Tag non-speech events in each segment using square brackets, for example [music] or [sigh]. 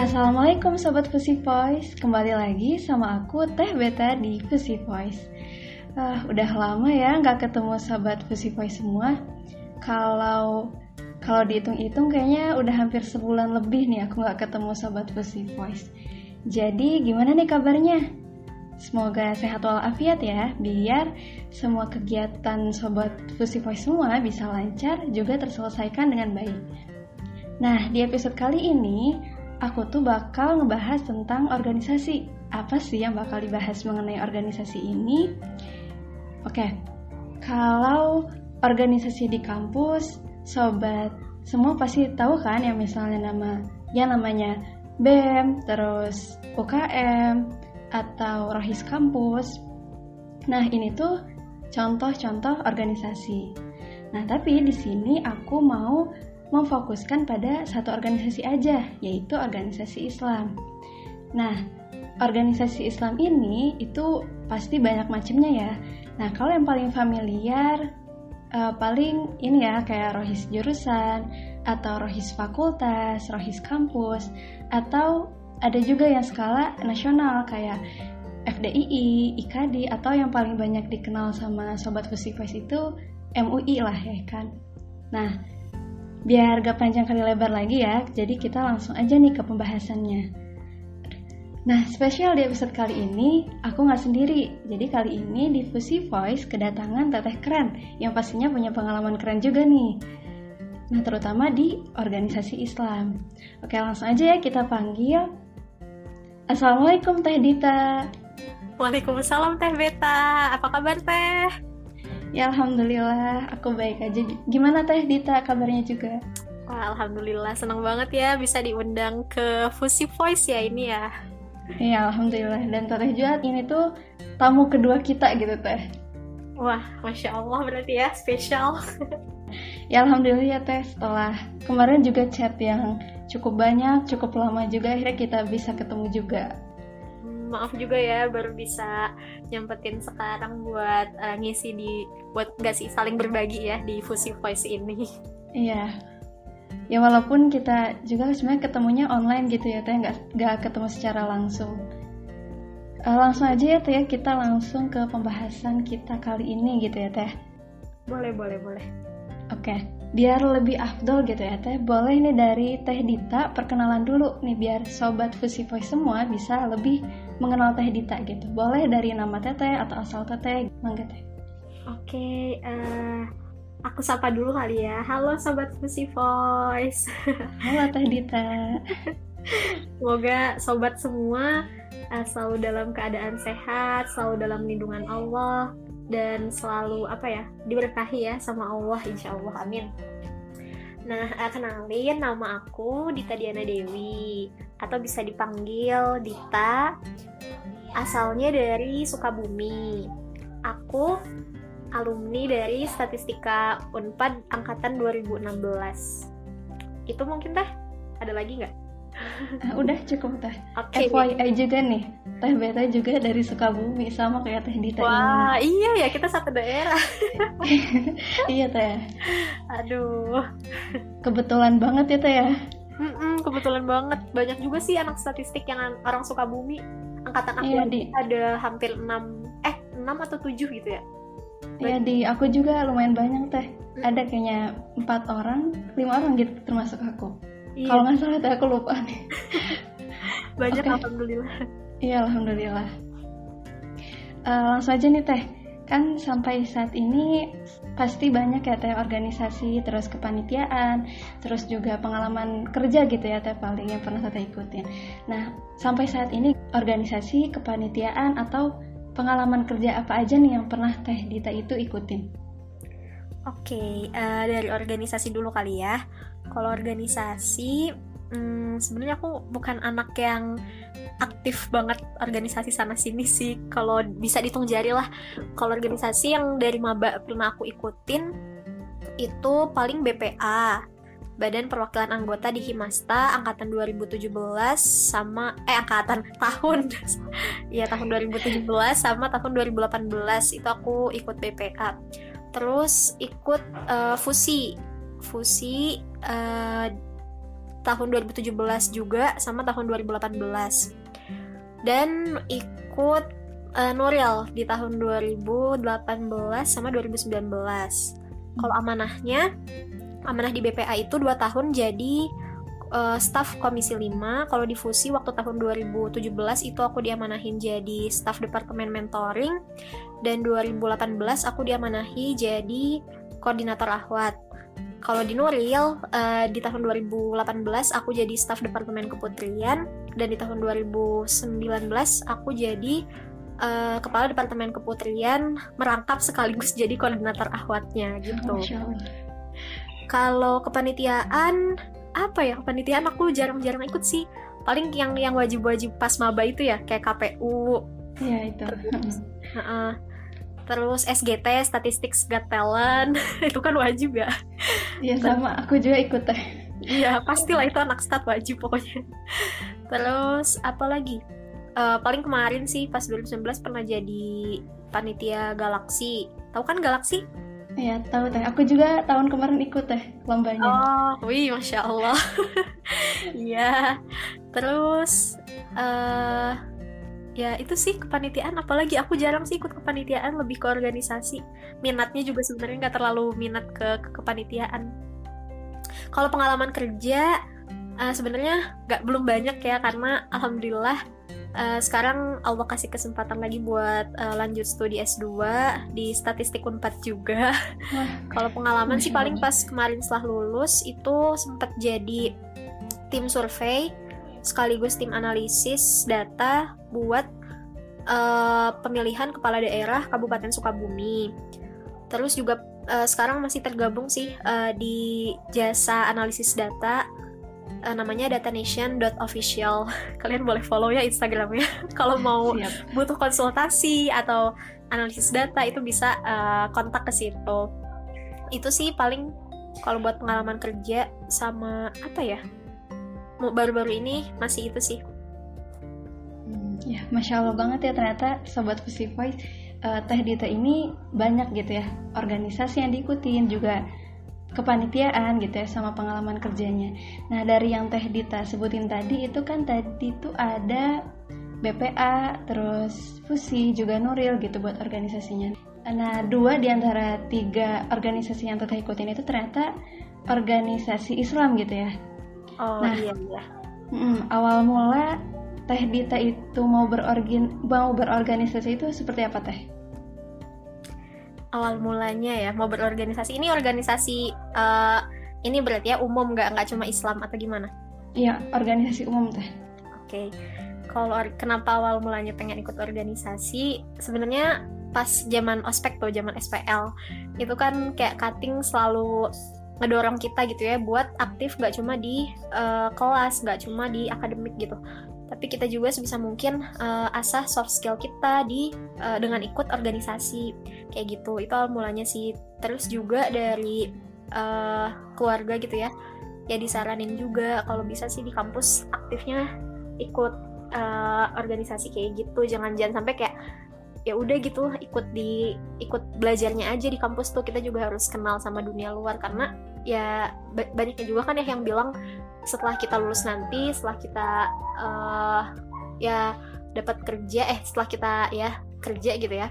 Assalamualaikum Sobat Fusi Voice Kembali lagi sama aku Teh Beta di Fusi Voice uh, Udah lama ya nggak ketemu Sobat Fusi Voice semua Kalau kalau dihitung-hitung kayaknya udah hampir sebulan lebih nih aku nggak ketemu Sobat Fusi Voice Jadi gimana nih kabarnya? Semoga sehat walafiat ya, biar semua kegiatan Sobat Fusi Voice semua bisa lancar juga terselesaikan dengan baik. Nah, di episode kali ini aku tuh bakal ngebahas tentang organisasi. Apa sih yang bakal dibahas mengenai organisasi ini? Oke, kalau organisasi di kampus, sobat semua pasti tahu kan yang misalnya nama ya namanya BEM, terus UKM, atau Rohis Kampus. Nah, ini tuh contoh-contoh organisasi. Nah, tapi di sini aku mau memfokuskan pada satu organisasi aja, yaitu organisasi Islam. Nah, organisasi Islam ini itu pasti banyak macamnya ya. Nah, kalau yang paling familiar, uh, paling ini ya kayak rohis jurusan, atau rohis fakultas, rohis kampus, atau ada juga yang skala nasional kayak FDII, IKD, atau yang paling banyak dikenal sama Sobat Fusikos itu MUI lah ya kan. Nah, Biar gak panjang kali lebar lagi ya, jadi kita langsung aja nih ke pembahasannya. Nah, spesial di episode kali ini, aku nggak sendiri. Jadi kali ini di Fusi Voice kedatangan teteh keren, yang pastinya punya pengalaman keren juga nih. Nah, terutama di organisasi Islam. Oke, langsung aja ya kita panggil. Assalamualaikum Teh Dita. Waalaikumsalam Teh Beta. Apa kabar Teh? Ya alhamdulillah, aku baik aja. Gimana Teh Dita kabarnya juga? Wah, alhamdulillah senang banget ya bisa diundang ke Fusi Voice ya ini ya. Iya, alhamdulillah. Dan Teh juga ini tuh tamu kedua kita gitu Teh. Wah, masya Allah berarti ya spesial. ya alhamdulillah ya Teh setelah kemarin juga chat yang cukup banyak, cukup lama juga akhirnya kita bisa ketemu juga maaf juga ya baru bisa nyempetin sekarang buat uh, ngisi di buat nggak sih saling berbagi ya di Fusi Voice ini. Iya. Ya walaupun kita juga sebenarnya ketemunya online gitu ya teh nggak nggak ketemu secara langsung. Uh, langsung aja ya teh ya, kita langsung ke pembahasan kita kali ini gitu ya teh. Boleh boleh boleh. Oke. Okay biar lebih afdol gitu ya teh boleh nih dari teh Dita perkenalan dulu nih biar sobat Fusi Voice semua bisa lebih mengenal teh Dita gitu. Boleh dari nama teteh atau asal teteh mangga teh. Oke okay, uh, eh, aku sapa dulu kali ya. Halo sobat Fusi Voice. [laughs] Halo teh Dita. Semoga sobat semua uh, selalu dalam keadaan sehat selalu dalam lindungan Allah dan selalu apa ya diberkahi ya sama Allah insya Allah. Amin nah uh, kenalin nama aku Dita Diana Dewi atau bisa dipanggil Dita asalnya dari Sukabumi. Aku alumni dari Statistika Unpad angkatan 2016 itu mungkin teh. Ada lagi nggak uh, udah cukup teh. Okay. FYI juga nih. Teh beta juga dari Sukabumi sama kayak teh Dita wah ini. iya ya kita satu daerah. [laughs] Iya teh. Aduh. Kebetulan banget ya teh ya? Mm-mm, kebetulan banget. Banyak juga sih anak statistik yang orang Sukabumi. Angkatan aku iya, di... ada hampir 6 eh 6 atau 7 gitu ya. Iya di aku juga lumayan banyak teh. Ada kayaknya empat orang, lima orang gitu termasuk aku. Iya. Kalau nggak salah teh aku lupa nih. [laughs] Banyak okay. alhamdulillah. Iya alhamdulillah. Uh, langsung aja nih teh. Kan sampai saat ini pasti banyak ya teh organisasi, terus kepanitiaan, terus juga pengalaman kerja gitu ya teh paling yang pernah teh ikutin. Nah sampai saat ini organisasi, kepanitiaan atau pengalaman kerja apa aja nih yang pernah teh Dita itu ikutin? Oke, okay, uh, eh, dari organisasi dulu kali ya. Kalau organisasi, hmm, sebenarnya aku bukan anak yang aktif banget organisasi sana sini sih. Kalau bisa dihitung jari lah. Kalau organisasi yang dari maba pernah aku ikutin itu paling BPA, Badan Perwakilan Anggota di Himasta angkatan 2017 sama eh angkatan [laughs] tahun ya tahun 2017 sama tahun 2018 itu aku ikut BPA. Terus ikut uh, fusi fusi uh, tahun 2017 juga sama tahun 2018 dan ikut uh, Nuril di tahun 2018 sama 2019 kalau amanahnya amanah di BPA itu 2 tahun jadi uh, staf komisi 5 kalau di fusi waktu tahun 2017 itu aku diamanahin jadi staf departemen mentoring. Dan 2018 aku diamanahi jadi koordinator ahwat kalau di Nuril uh, di tahun 2018 aku jadi staf departemen keputrian dan di tahun 2019 aku jadi uh, kepala departemen keputrian merangkap sekaligus [laughs] jadi koordinator ahwatnya gitu. Kalau kepanitiaan apa ya kepanitiaan aku jarang-jarang ikut sih. Paling yang yang wajib-wajib pas maba itu ya kayak KPU. Iya itu. Terus, [laughs] uh, terus SGT Statistics Got Talent [laughs] itu kan wajib ya iya sama aku juga ikut teh iya pastilah itu anak stat wajib pokoknya terus apa lagi uh, paling kemarin sih pas 2019 pernah jadi panitia galaksi tahu kan galaksi Iya tahu teh. Aku juga tahun kemarin ikut teh lombanya. Oh, wih, masya Allah. [laughs] Iya. Terus uh, ya itu sih kepanitiaan. Apalagi aku jarang sih ikut kepanitiaan lebih ke organisasi. Minatnya juga sebenarnya nggak terlalu minat ke, ke kepanitiaan. Kalau pengalaman kerja uh, sebenarnya nggak belum banyak ya karena alhamdulillah uh, sekarang Allah kasih kesempatan lagi buat uh, lanjut studi S2 di statistik Unpad juga. [laughs] Kalau pengalaman sih paling pas kemarin setelah lulus itu sempat jadi tim survei sekaligus tim analisis data buat uh, pemilihan kepala daerah Kabupaten Sukabumi. Terus juga uh, sekarang masih tergabung sih uh, di jasa analisis data uh, namanya datanation.official. [laughs] Kalian boleh follow ya Instagramnya [laughs] kalau mau Siap. butuh konsultasi atau analisis data itu bisa uh, kontak ke situ. Itu sih paling kalau buat pengalaman kerja sama apa ya? Baru-baru ini masih itu sih hmm, ya masya allah banget ya ternyata sobat Fusi Voice uh, Teh Dita ini banyak gitu ya organisasi yang diikutin juga kepanitiaan gitu ya sama pengalaman kerjanya. Nah dari yang Teh Dita sebutin tadi itu kan tadi itu ada BPA, terus Fusi, juga Nuril gitu buat organisasinya. Nah dua di antara tiga organisasi yang Teh ikutin itu ternyata organisasi Islam gitu ya. Oh nah, iya iya. Mm, awal mula Teh Dita itu mau berorgan mau berorganisasi itu seperti apa Teh? Awal mulanya ya mau berorganisasi ini organisasi uh, ini berarti ya umum nggak nggak cuma Islam atau gimana? Iya organisasi umum Teh. Oke. Okay. Kalau kenapa awal mulanya pengen ikut organisasi? Sebenarnya pas zaman ospek tuh zaman SPL itu kan kayak cutting selalu ngedorong kita gitu ya buat aktif gak cuma di uh, kelas gak cuma di akademik gitu. Tapi kita juga sebisa mungkin uh, asah soft skill kita di uh, dengan ikut organisasi. Kayak gitu. Itu awal mulanya sih. Terus juga dari uh, keluarga gitu ya. Ya disaranin juga kalau bisa sih di kampus aktifnya ikut uh, organisasi kayak gitu. Jangan jangan sampai kayak ya udah gitu ikut di ikut belajarnya aja di kampus tuh. Kita juga harus kenal sama dunia luar karena ya banyaknya juga kan ya yang bilang setelah kita lulus nanti setelah kita uh, ya dapat kerja eh setelah kita ya kerja gitu ya.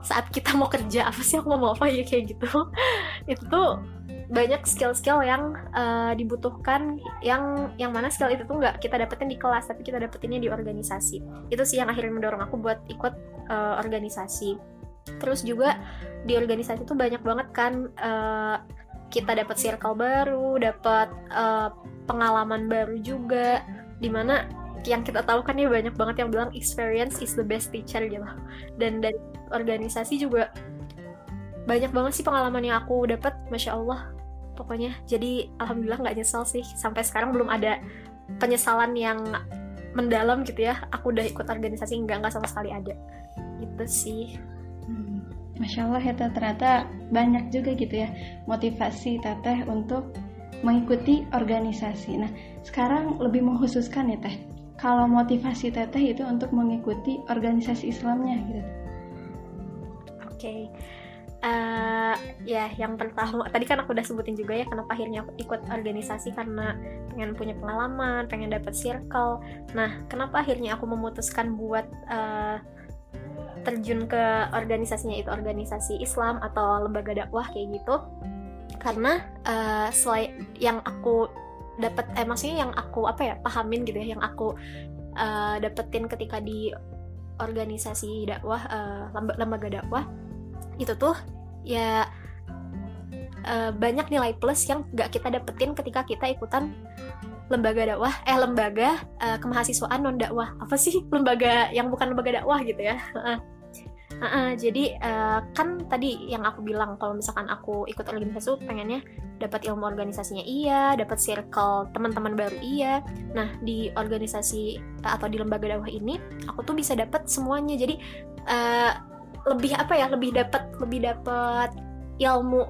Saat kita mau kerja apa sih aku mau apa ya kayak gitu. [laughs] Itu tuh banyak skill-skill yang uh, dibutuhkan yang yang mana skill itu tuh nggak kita dapetin di kelas tapi kita dapetinnya di organisasi. Itu sih yang akhirnya mendorong aku buat ikut uh, organisasi. Terus juga di organisasi tuh banyak banget kan uh, kita dapat circle baru dapat uh, pengalaman baru juga. Di mana yang kita tahu kan ya banyak banget yang bilang experience is the best teacher gitu. Dan dari organisasi juga banyak banget sih pengalaman yang aku dapat masya Allah pokoknya. Jadi alhamdulillah nggak nyesal sih. Sampai sekarang belum ada penyesalan yang mendalam gitu ya. Aku udah ikut organisasi nggak nggak sama sekali ada. Gitu sih masya Allah ya ternyata banyak juga gitu ya motivasi teteh untuk mengikuti organisasi. Nah sekarang lebih mengkhususkan ya teh kalau motivasi teteh itu untuk mengikuti organisasi Islamnya gitu. Oke. Okay uh, ya yang pertama tadi kan aku udah sebutin juga ya kenapa akhirnya aku ikut organisasi karena pengen punya pengalaman pengen dapat circle. Nah kenapa akhirnya aku memutuskan buat uh, terjun ke organisasinya itu organisasi Islam atau lembaga dakwah kayak gitu. Karena uh, selain yang aku dapat eh maksudnya yang aku apa ya pahamin gitu ya yang aku uh, dapetin ketika di organisasi dakwah uh, lembaga dakwah itu tuh ya uh, banyak nilai plus yang gak kita dapetin ketika kita ikutan lembaga dakwah eh lembaga uh, kemahasiswaan non dakwah apa sih [laughs] lembaga yang bukan lembaga dakwah gitu ya Uh, uh, jadi uh, kan tadi yang aku bilang kalau misalkan aku ikut organisasi pengennya dapat ilmu organisasinya iya, dapat circle teman-teman baru iya. Nah di organisasi uh, atau di lembaga dakwah ini aku tuh bisa dapat semuanya. Jadi uh, lebih apa ya lebih dapat lebih dapat ilmu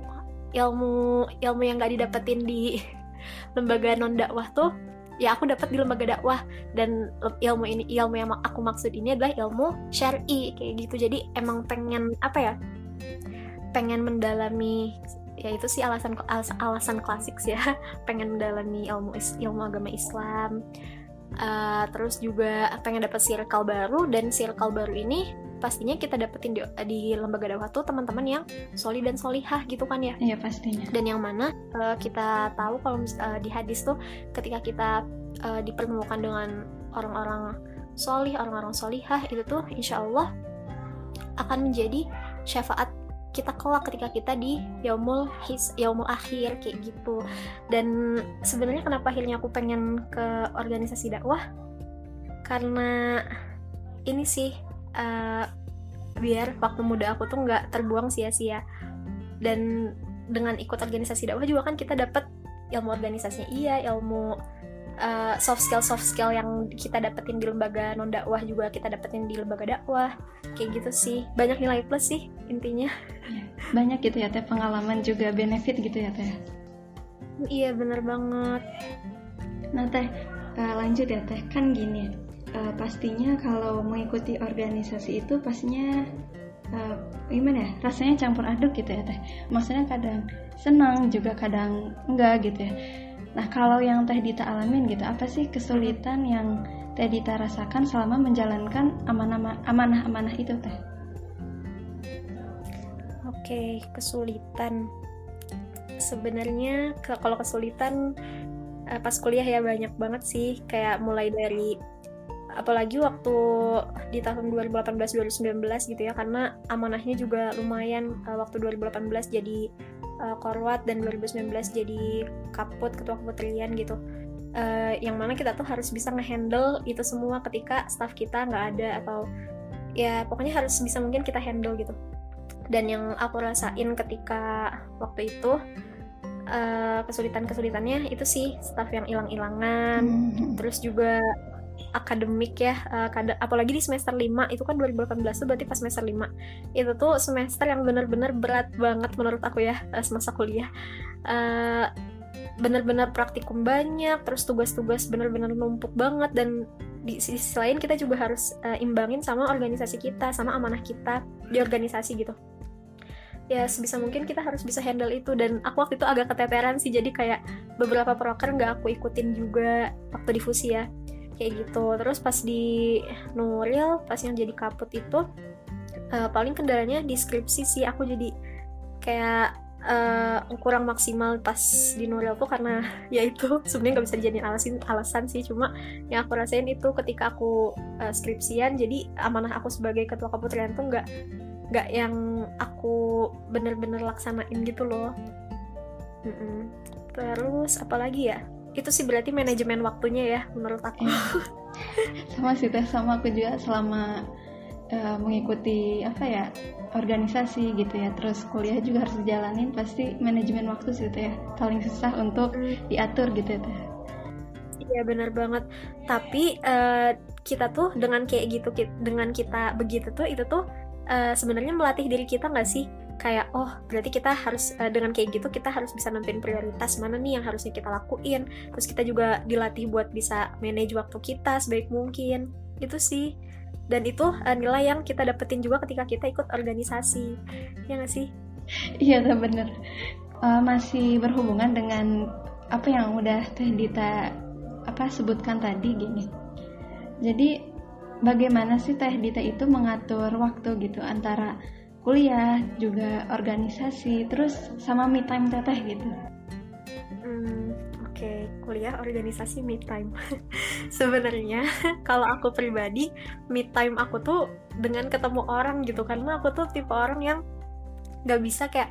ilmu ilmu yang gak didapetin di lembaga non dakwah tuh ya aku dapat di lembaga dakwah. Dan ilmu ini ilmu yang aku maksud ini adalah ilmu syar'i kayak gitu. Jadi emang pengen apa ya pengen mendalami ya itu sih alasan alasan klasik sih ya. [laughs] Pengen mendalami ilmu ilmu agama Islam. Uh, terus juga pengen dapat circle baru dan circle baru ini pastinya kita dapetin di, di lembaga dakwah tuh teman-teman yang soli dan solihah gitu kan ya. Iya pastinya. Dan yang mana uh, kita tahu kalau uh, di hadis tuh ketika kita uh, dipertemukan dengan orang-orang solih orang-orang solihah itu tuh insya Allah akan menjadi syafaat kita kelak ketika kita di yaumul his yaumul akhir kayak gitu. Dan sebenarnya kenapa akhirnya aku pengen ke organisasi dakwah? Karena ini sih uh, biar waktu muda aku tuh nggak terbuang sia-sia. Dan dengan ikut organisasi dakwah juga kan kita dapat ilmu organisasinya. Iya ilmu uh, soft skill soft skill yang kita dapetin di lembaga non dakwah juga kita dapetin di lembaga dakwah. Kayak gitu sih. Banyak nilai plus sih intinya. Iya, banyak gitu ya teh. Pengalaman juga benefit gitu ya teh. Iya bener banget. Nah teh uh, lanjut ya teh. Kan gini uh, pastinya kalau mengikuti organisasi itu pastinya uh, gimana ya rasanya campur aduk gitu ya teh. Maksudnya kadang senang juga kadang enggak gitu ya. Nah kalau yang teh Dita alamin gitu apa sih kesulitan yang teh Dita rasakan selama menjalankan amanah-amanah itu teh? Oke kesulitan. Sebenarnya kalau kesulitan eh, pas kuliah ya banyak banget sih. Kayak mulai dari apalagi waktu di tahun 2018-2019 gitu ya karena amanahnya juga lumayan uh, waktu 2018 jadi uh, korwat dan 2019 jadi kaput ketua keputrian gitu uh, yang mana kita tuh harus bisa ngehandle itu semua ketika staff kita nggak ada atau ya pokoknya harus bisa mungkin kita handle gitu dan yang aku rasain ketika waktu itu uh, kesulitan-kesulitannya itu sih staff yang hilang-hilangan mm -hmm. terus juga akademik ya uh, apalagi di semester 5 itu kan 2018 tuh berarti pas semester 5 itu tuh semester yang bener-bener berat banget menurut aku ya uh, semasa kuliah. Uh, bener-bener praktikum banyak terus tugas-tugas bener-bener numpuk banget dan di sisi lain kita juga harus uh, imbangin sama organisasi kita sama amanah kita di organisasi gitu. Ya sebisa mungkin kita harus bisa handle itu dan aku waktu itu agak keteteran sih jadi kayak beberapa proker nggak aku ikutin juga waktu difusi ya kayak gitu. Terus pas di Nuril pas yang jadi kaput itu uh, paling kendalanya deskripsi sih. Aku jadi kayak uh, kurang maksimal pas di Nuril tuh karena [laughs] ya itu sebenarnya nggak bisa dijadiin alasan alasan sih. Cuma yang aku rasain itu ketika aku uh, skripsian jadi amanah aku sebagai ketua keputrian tuh nggak nggak yang aku bener-bener laksanain gitu loh. Mm -mm. terus apalagi ya itu sih berarti manajemen waktunya ya menurut aku. Sama sih teh. Sama aku juga selama uh, mengikuti apa ya organisasi gitu ya. Terus kuliah juga harus dijalanin pasti manajemen waktu sih teh. Ya paling susah untuk hmm. diatur gitu ya teh. Iya benar banget. Tapi uh, kita tuh dengan kayak gitu dengan kita begitu tuh itu tuh uh, sebenarnya melatih diri kita nggak sih kayak oh berarti kita harus uh, dengan kayak gitu kita harus bisa nentuin prioritas mana nih yang harusnya kita lakuin. Terus kita juga dilatih buat bisa manage waktu kita sebaik mungkin. Itu sih. Dan itu uh, nilai yang kita dapetin juga ketika kita ikut organisasi. Ya nggak sih? Iya tuh bener. Uh, masih berhubungan dengan apa yang udah Teh Dita apa sebutkan tadi gini. Jadi bagaimana sih Teh Dita itu mengatur waktu gitu antara kuliah juga organisasi terus sama me time teteh gitu hmm, oke okay. kuliah organisasi me time [laughs] sebenarnya kalau aku pribadi me time aku tuh dengan ketemu orang gitu karena aku tuh tipe orang yang nggak bisa kayak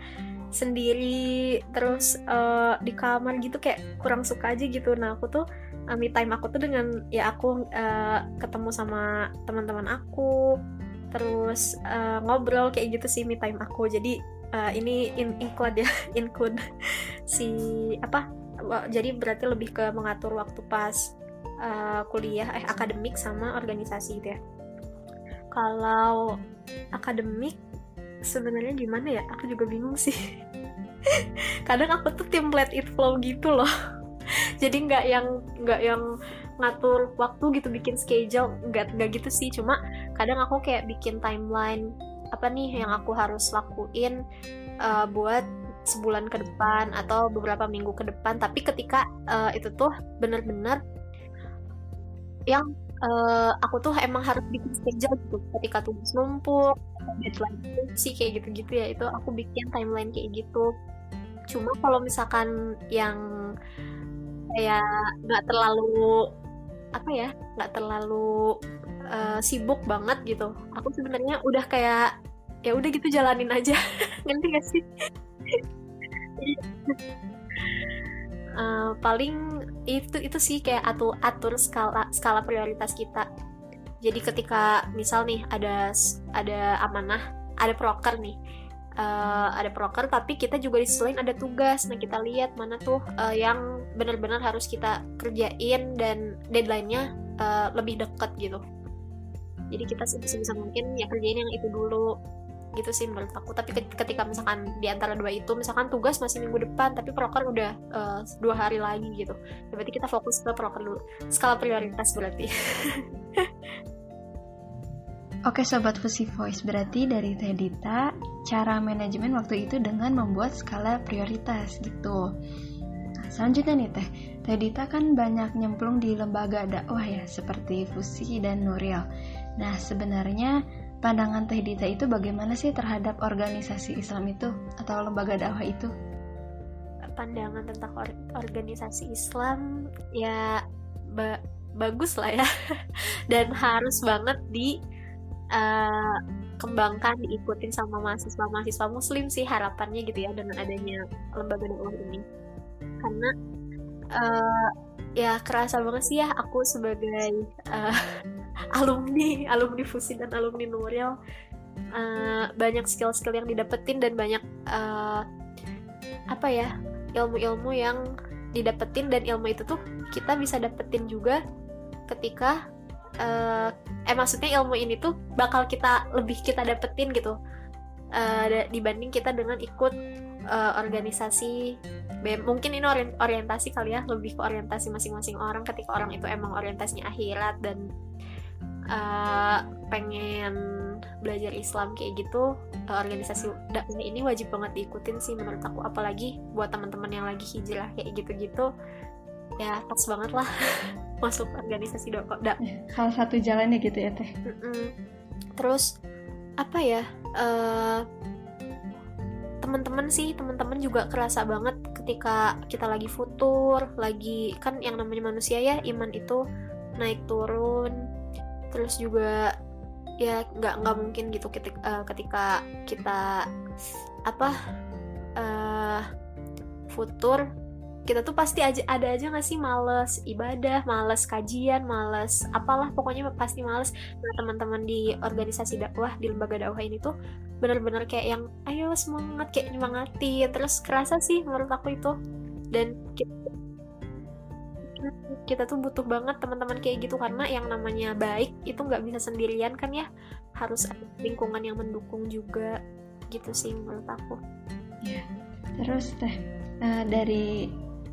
sendiri terus uh, di kamar gitu kayak kurang suka aja gitu nah aku tuh uh, me time aku tuh dengan ya aku uh, ketemu sama teman-teman aku terus uh, ngobrol kayak gitu sih me time aku. Jadi uh, ini in include ya [laughs] include si apa jadi berarti lebih ke mengatur waktu pas uh, kuliah eh akademik sama organisasi gitu ya. Kalau akademik sebenarnya gimana ya? Aku juga bingung sih. [laughs] Kadang aku tuh tim let it flow gitu loh. [laughs] Jadi nggak yang nggak yang ngatur waktu gitu bikin schedule. Nggak nggak gitu sih cuma kadang aku kayak bikin timeline apa nih yang aku harus lakuin uh, buat sebulan ke depan atau beberapa minggu ke depan. Tapi ketika uh, itu tuh bener-bener yang uh, aku tuh emang harus bikin schedule gitu. Ketika tugas numpuk deadline sih kayak gitu-gitu ya. Itu aku bikin timeline kayak gitu. Cuma kalau misalkan yang kayak nggak terlalu apa ya nggak terlalu uh, sibuk banget gitu. Aku sebenarnya udah kayak ya udah gitu jalanin aja. [laughs] Ngerti gak sih? Uh, [laughs] paling itu itu sih kayak atur atur skala skala prioritas kita. Jadi ketika misal nih ada ada amanah ada proker nih uh, ada proker tapi kita juga di selain ada tugas. Nah kita lihat mana tuh uh, yang benar-benar harus kita kerjain dan deadline-nya uh, lebih dekat gitu. Jadi kita sebisa mungkin ya kerjain yang itu dulu gitu sih menurut aku. Tapi ketika misalkan di antara dua itu misalkan tugas masih minggu depan tapi proker udah uh, dua hari lagi gitu. Ya berarti kita fokus ke proker dulu. Skala prioritas berarti. [laughs] Oke Sobat Fusi Voice, berarti dari Teh cara manajemen waktu itu dengan membuat skala prioritas gitu. Selanjutnya nih Teh, Teh Dita kan banyak nyemplung di lembaga dakwah ya, seperti Fusi dan Nuril. Nah, sebenarnya pandangan Teh Dita itu bagaimana sih terhadap organisasi Islam itu atau lembaga dakwah itu? Pandangan tentang or organisasi Islam ya ba bagus lah ya [laughs] dan harus banget di uh, kembangkan diikutin sama mahasiswa-mahasiswa muslim sih harapannya gitu ya dengan adanya lembaga dakwah ini karena uh, ya kerasa banget sih ya aku sebagai uh, [laughs] alumni alumni Fusi dan alumni Nuril uh, banyak skill-skill yang didapetin dan banyak uh, apa ya ilmu-ilmu yang didapetin dan ilmu itu tuh kita bisa dapetin juga ketika uh, eh maksudnya ilmu ini tuh bakal kita lebih kita dapetin gitu. Uh, dibanding kita dengan ikut uh, organisasi mungkin ini orientasi kali ya lebih ke orientasi masing-masing orang ketika orang itu emang orientasinya akhirat dan uh, pengen belajar Islam kayak gitu uh, organisasi dakwah ini wajib banget diikutin sih menurut aku. Apalagi buat teman-teman yang lagi hijrah kayak gitu-gitu ya pas banget lah [laughs] masuk organisasi dakwah da. Salah satu jalannya gitu ya teh. Terus apa ya uh, teman-teman sih teman-teman juga kerasa banget ketika kita lagi futur lagi kan yang namanya manusia ya iman itu naik turun. Terus juga ya nggak nggak mungkin gitu ketika, uh, ketika kita apa uh, futur kita tuh pasti aja ada aja gak sih males ibadah, males kajian, males apalah pokoknya pasti males. Nah teman-teman di organisasi dakwah di lembaga dakwah ini tuh bener-bener kayak yang ayo semangat kayak nyemangati terus kerasa sih menurut aku itu dan kita, kita tuh butuh banget teman-teman kayak gitu karena yang namanya baik itu nggak bisa sendirian kan ya harus ada lingkungan yang mendukung juga gitu sih menurut aku. Ya, terus teh uh, dari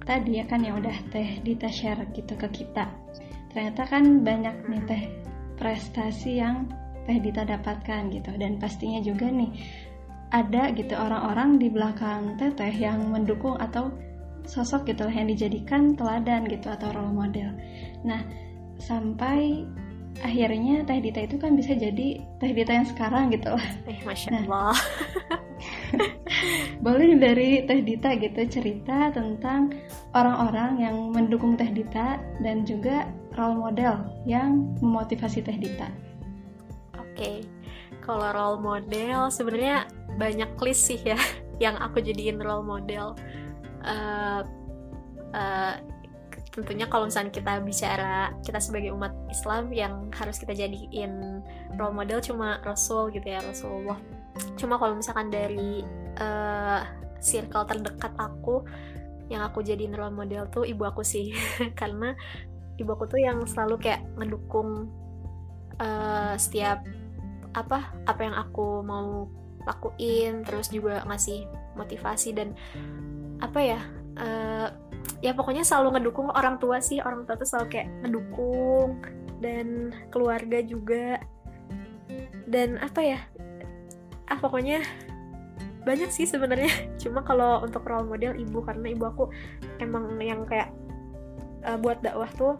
tadi ya kan yang udah teh Dita share gitu ke kita ternyata kan banyak nih teh prestasi yang teh Dita dapatkan gitu dan pastinya juga nih ada gitu orang-orang di belakang teteh yang mendukung atau sosok gitu yang dijadikan teladan gitu atau role model. Nah, sampai akhirnya Teh Dita itu kan bisa jadi Teh Dita yang sekarang gitu lah. Eh, Masya. Allah. Nah, [laughs] boleh dari Teh Dita gitu cerita tentang orang-orang yang mendukung Teh Dita dan juga role model yang memotivasi Teh Dita. Oke, okay. kalau role model sebenarnya banyak list sih ya [laughs] yang aku jadiin role model uh, uh, tentunya kalau misalnya kita bicara kita sebagai umat Islam yang harus kita jadiin role model cuma Rasul gitu ya Rasulullah cuma kalau misalkan dari uh, circle terdekat aku yang aku jadiin role model tuh ibu aku sih. [laughs] Karena ibu aku tuh yang selalu kayak mendukung uh, setiap apa apa yang aku mau lakuin terus juga ngasih motivasi dan apa ya uh, ya pokoknya selalu ngedukung orang tua sih. Orang tua tuh selalu kayak ngedukung dan keluarga juga. Dan apa ya ah pokoknya banyak sih sebenarnya. [laughs] Cuma kalau untuk role model ibu karena ibu aku emang yang kayak uh, buat dakwah tuh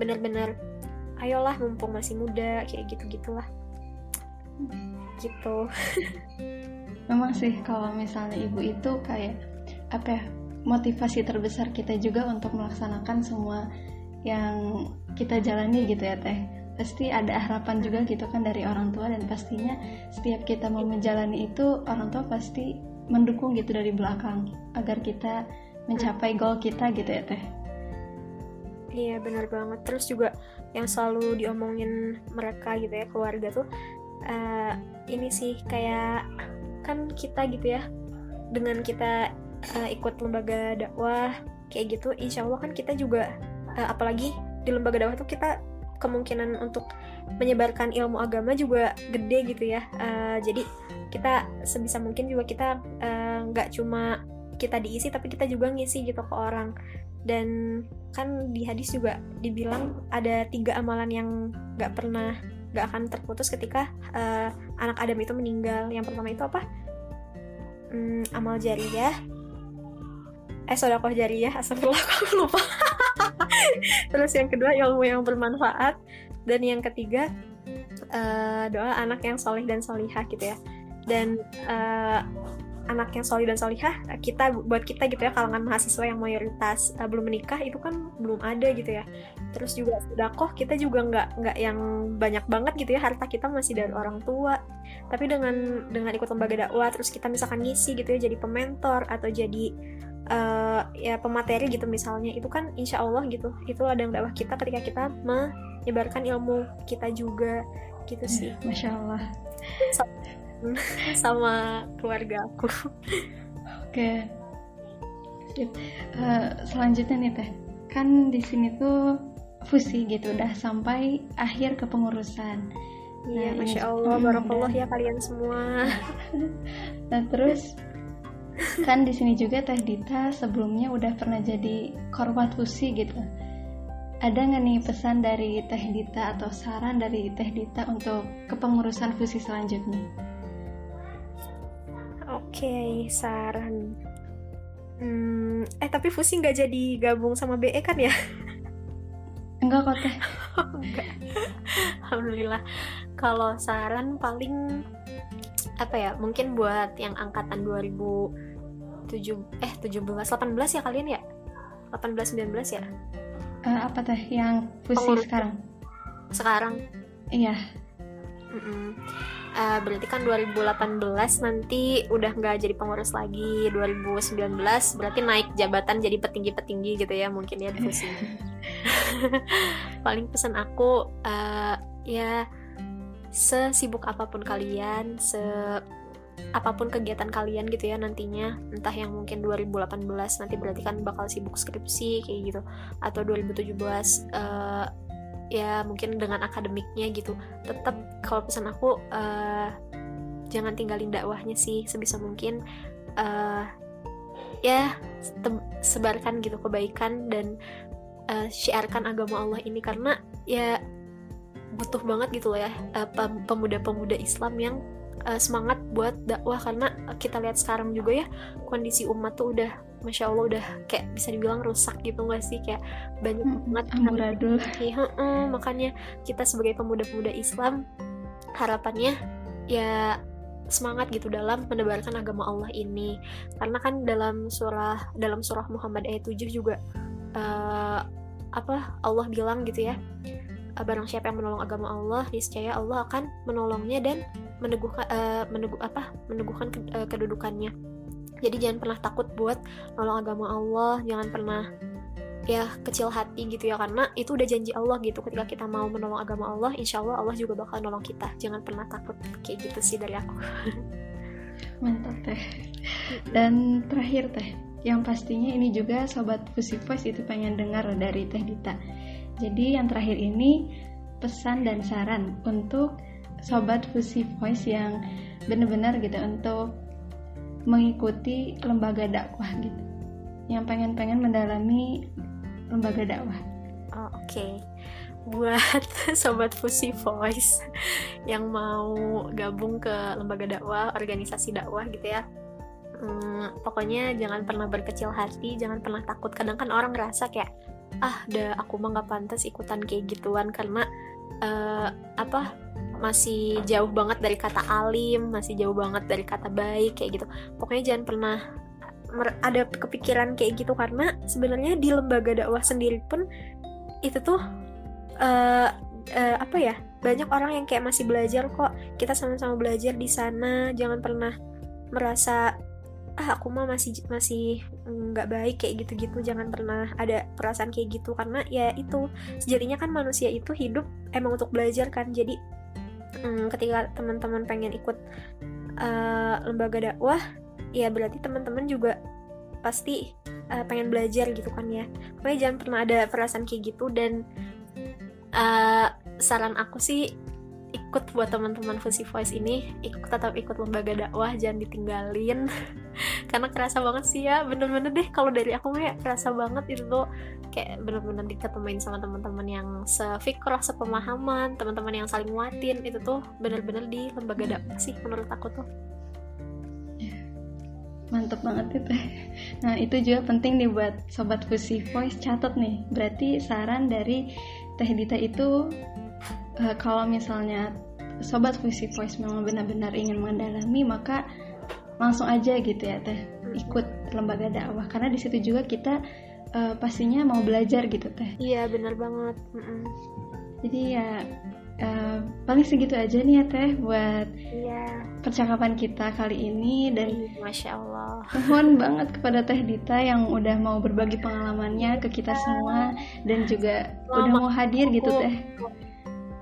bener-bener ayolah mumpung masih muda kayak gitu gitulah [laughs] gitu. Memang sih kalau misalnya ibu itu kayak apa ya motivasi terbesar kita juga untuk melaksanakan semua yang kita jalani gitu ya teh pasti ada harapan juga gitu kan dari orang tua dan pastinya setiap kita mau menjalani itu orang tua pasti mendukung gitu dari belakang agar kita mencapai goal kita gitu ya teh. Iya benar banget. Terus juga yang selalu diomongin mereka gitu ya keluarga tuh uh, ini sih kayak kan kita gitu ya dengan kita uh, ikut lembaga dakwah kayak gitu insya Allah kan kita juga uh, apalagi di lembaga dakwah tuh kita kemungkinan untuk menyebarkan ilmu agama juga gede gitu ya. Uh, jadi kita sebisa mungkin juga kita nggak uh, cuma kita diisi tapi kita juga ngisi gitu ke orang. Dan kan di hadis juga dibilang ada tiga amalan yang nggak pernah nggak akan terputus ketika uh, anak Adam itu meninggal. Yang pertama itu apa? Hmm, amal jariyah eh sodakoh jariyah astagfirullah [laughs] aku lupa terus yang kedua ilmu yang bermanfaat. Dan yang ketiga uh, doa anak yang soleh dan solihah gitu ya. Dan uh, anak yang solih dan solihah kita buat kita gitu ya kalangan mahasiswa yang mayoritas uh, belum menikah itu kan belum ada gitu ya. Terus juga sedekah kita juga nggak nggak yang banyak banget gitu ya harta kita masih dari orang tua. Tapi dengan dengan ikut lembaga dakwah terus kita misalkan ngisi gitu ya jadi pementor atau jadi uh, ya pemateri gitu misalnya. Itu kan insya Allah gitu. Itu ada yang dakwah kita ketika kita menyebarkan ilmu kita juga. Gitu sih. Masya Allah. Sama keluarga aku. Oke. Uh, selanjutnya nih teh, kan di sini tuh fusi gitu, udah sampai akhir kepengurusan. Iya, nah, masya Allah, hmm, barakallah ya kalian semua. nah terus kan di sini juga Teh Dita sebelumnya udah pernah jadi korban fusi gitu. Ada nggak nih pesan dari Teh Dita atau saran dari Teh Dita untuk kepengurusan fusi selanjutnya? okay, saran. Hmm, eh tapi Fusi nggak jadi gabung sama BE kan ya? Enggak kok teh. [laughs] Enggak. Alhamdulillah. Kalau saran paling apa ya? Mungkin buat yang angkatan 2007 eh 17 18 ya kalian ya? 18 19 ya? Uh, apa teh yang Fusi Pengurus. sekarang? Sekarang. Iya. Mm -mm uh, berarti kan 2018 nanti udah nggak jadi pengurus lagi 2019 berarti naik jabatan jadi petinggi-petinggi gitu ya mungkin ya di [laughs] paling pesan aku uh, ya sesibuk apa pun kalian se apa pun kegiatan kalian gitu ya nantinya. Entah yang mungkin 2018 nanti berarti kan bakal sibuk skripsi kayak gitu. Atau 2017 uh, ya mungkin dengan akademiknya gitu. Tetap kalau pesan aku uh, jangan tinggalin dakwahnya sih sebisa mungkin. Uh, ya sebarkan gitu kebaikan dan uh, syiarkan agama Allah ini karena ya butuh banget gitu loh ya pemuda-pemuda Islam yang uh, semangat buat dakwah karena kita lihat sekarang juga ya kondisi umat tuh udah masya allah udah kayak bisa dibilang rusak gitu gak sih? Kayak banyak banget amburadul. Ya, makanya kita sebagai pemuda-pemuda Islam harapannya ya semangat gitu dalam menebarkan agama Allah ini. Karena kan dalam surah dalam surah Muhammad ayat 7 juga uh, apa Allah bilang gitu ya barang siapa yang menolong agama Allah niscaya Allah akan menolongnya dan meneguhkan uh, meneguh apa meneguhkan uh, kedudukannya. Jadi jangan pernah takut buat nolong agama Allah jangan pernah ya kecil hati gitu ya karena itu udah janji Allah gitu. Ketika kita mau menolong agama Allah insya Allah Allah juga bakal nolong kita. Jangan pernah takut kayak gitu sih dari aku. [laughs] Mantap teh. Dan terakhir teh yang pastinya ini juga sobat Fusi Voice itu pengen dengar dari teh Dita jadi yang terakhir ini pesan dan saran untuk sobat Fusi Voice yang benar-benar gitu untuk mengikuti lembaga dakwah gitu yang pengen-pengen mendalami lembaga dakwah. Oh, Oke, okay. buat [laughs] sobat Fusi Voice yang mau gabung ke lembaga dakwah, organisasi dakwah gitu ya. Hmm, pokoknya jangan pernah berkecil hati, jangan pernah takut. Kadang kan orang ngerasa kayak ah, udah aku mah nggak pantas ikutan kayak gituan karena uh, apa masih jauh banget dari kata alim, masih jauh banget dari kata baik kayak gitu. Pokoknya jangan pernah ada kepikiran kayak gitu karena sebenarnya di lembaga dakwah sendiri pun itu tuh uh, uh, apa ya banyak orang yang kayak masih belajar kok kita sama-sama belajar di sana jangan pernah merasa ah aku mah masih masih nggak baik kayak gitu-gitu. Jangan pernah ada perasaan kayak gitu. Karena ya itu sejatinya kan manusia itu hidup emang untuk belajar kan. Jadi um, ketika teman-teman pengen ikut uh, lembaga dakwah ya berarti teman-teman juga pasti uh, pengen belajar gitu kan ya. Pokoknya jangan pernah ada perasaan kayak gitu. Dan uh, saran aku sih ikut buat teman-teman Fusi Voice ini ikut tetap ikut lembaga dakwah jangan ditinggalin. [laughs] Karena kerasa banget sih ya bener-bener deh kalau dari aku ya kerasa banget itu tuh. Kayak bener-bener diketemuin sama teman-teman yang sefikroh sepemahaman teman-teman yang saling nguatin itu tuh bener-bener di lembaga dakwah sih menurut aku tuh. Mantep banget itu. Nah itu juga penting nih buat sobat fusi voice catat nih. Berarti saran dari teh Dita itu uh, kalau misalnya sobat fusi voice memang benar-benar ingin mendalami maka langsung aja gitu ya teh ikut lembaga dakwah. Karena di situ juga kita uh, pastinya mau belajar gitu teh. Iya benar banget. Mm -mm. jadi ya uh, paling segitu aja nih ya teh buat iya. percakapan kita kali ini. Dan masya Allah mohon banget kepada teh Dita yang udah mau berbagi pengalamannya ke kita iya. semua. Dan juga Mama, udah mau hadir gitu teh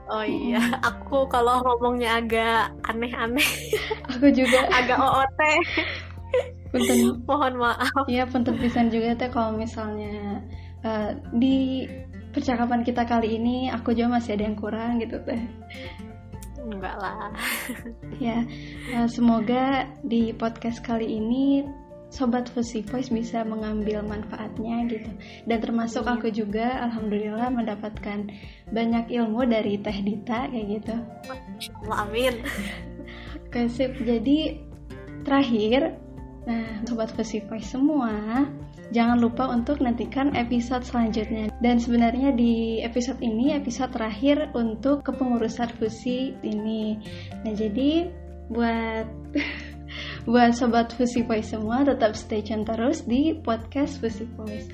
Oh iya, hmm. [laughs] aku kalau ngomongnya agak aneh-aneh. [laughs] aku juga agak OOT. [laughs] Punten. Mohon maaf. Iya, punten pisan juga teh kalau misalnya uh, di percakapan kita kali ini aku juga masih ada yang kurang gitu teh enggak lah ya eh, semoga di podcast kali ini sobat Fusi Voice bisa mengambil manfaatnya gitu dan termasuk amin. aku juga alhamdulillah mendapatkan banyak ilmu dari Teh Dita kayak gitu amin oke sip jadi terakhir nah sobat Fusi Voice semua Jangan lupa untuk nantikan episode selanjutnya. Dan sebenarnya di episode ini episode terakhir untuk kepengurusan fusi ini. Nah, jadi buat [laughs] buat sobat Fusi Voice semua tetap stay tune terus di podcast Fusi Voice.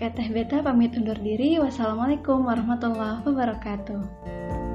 Kata Beta pamit undur diri. Wassalamualaikum warahmatullahi wabarakatuh.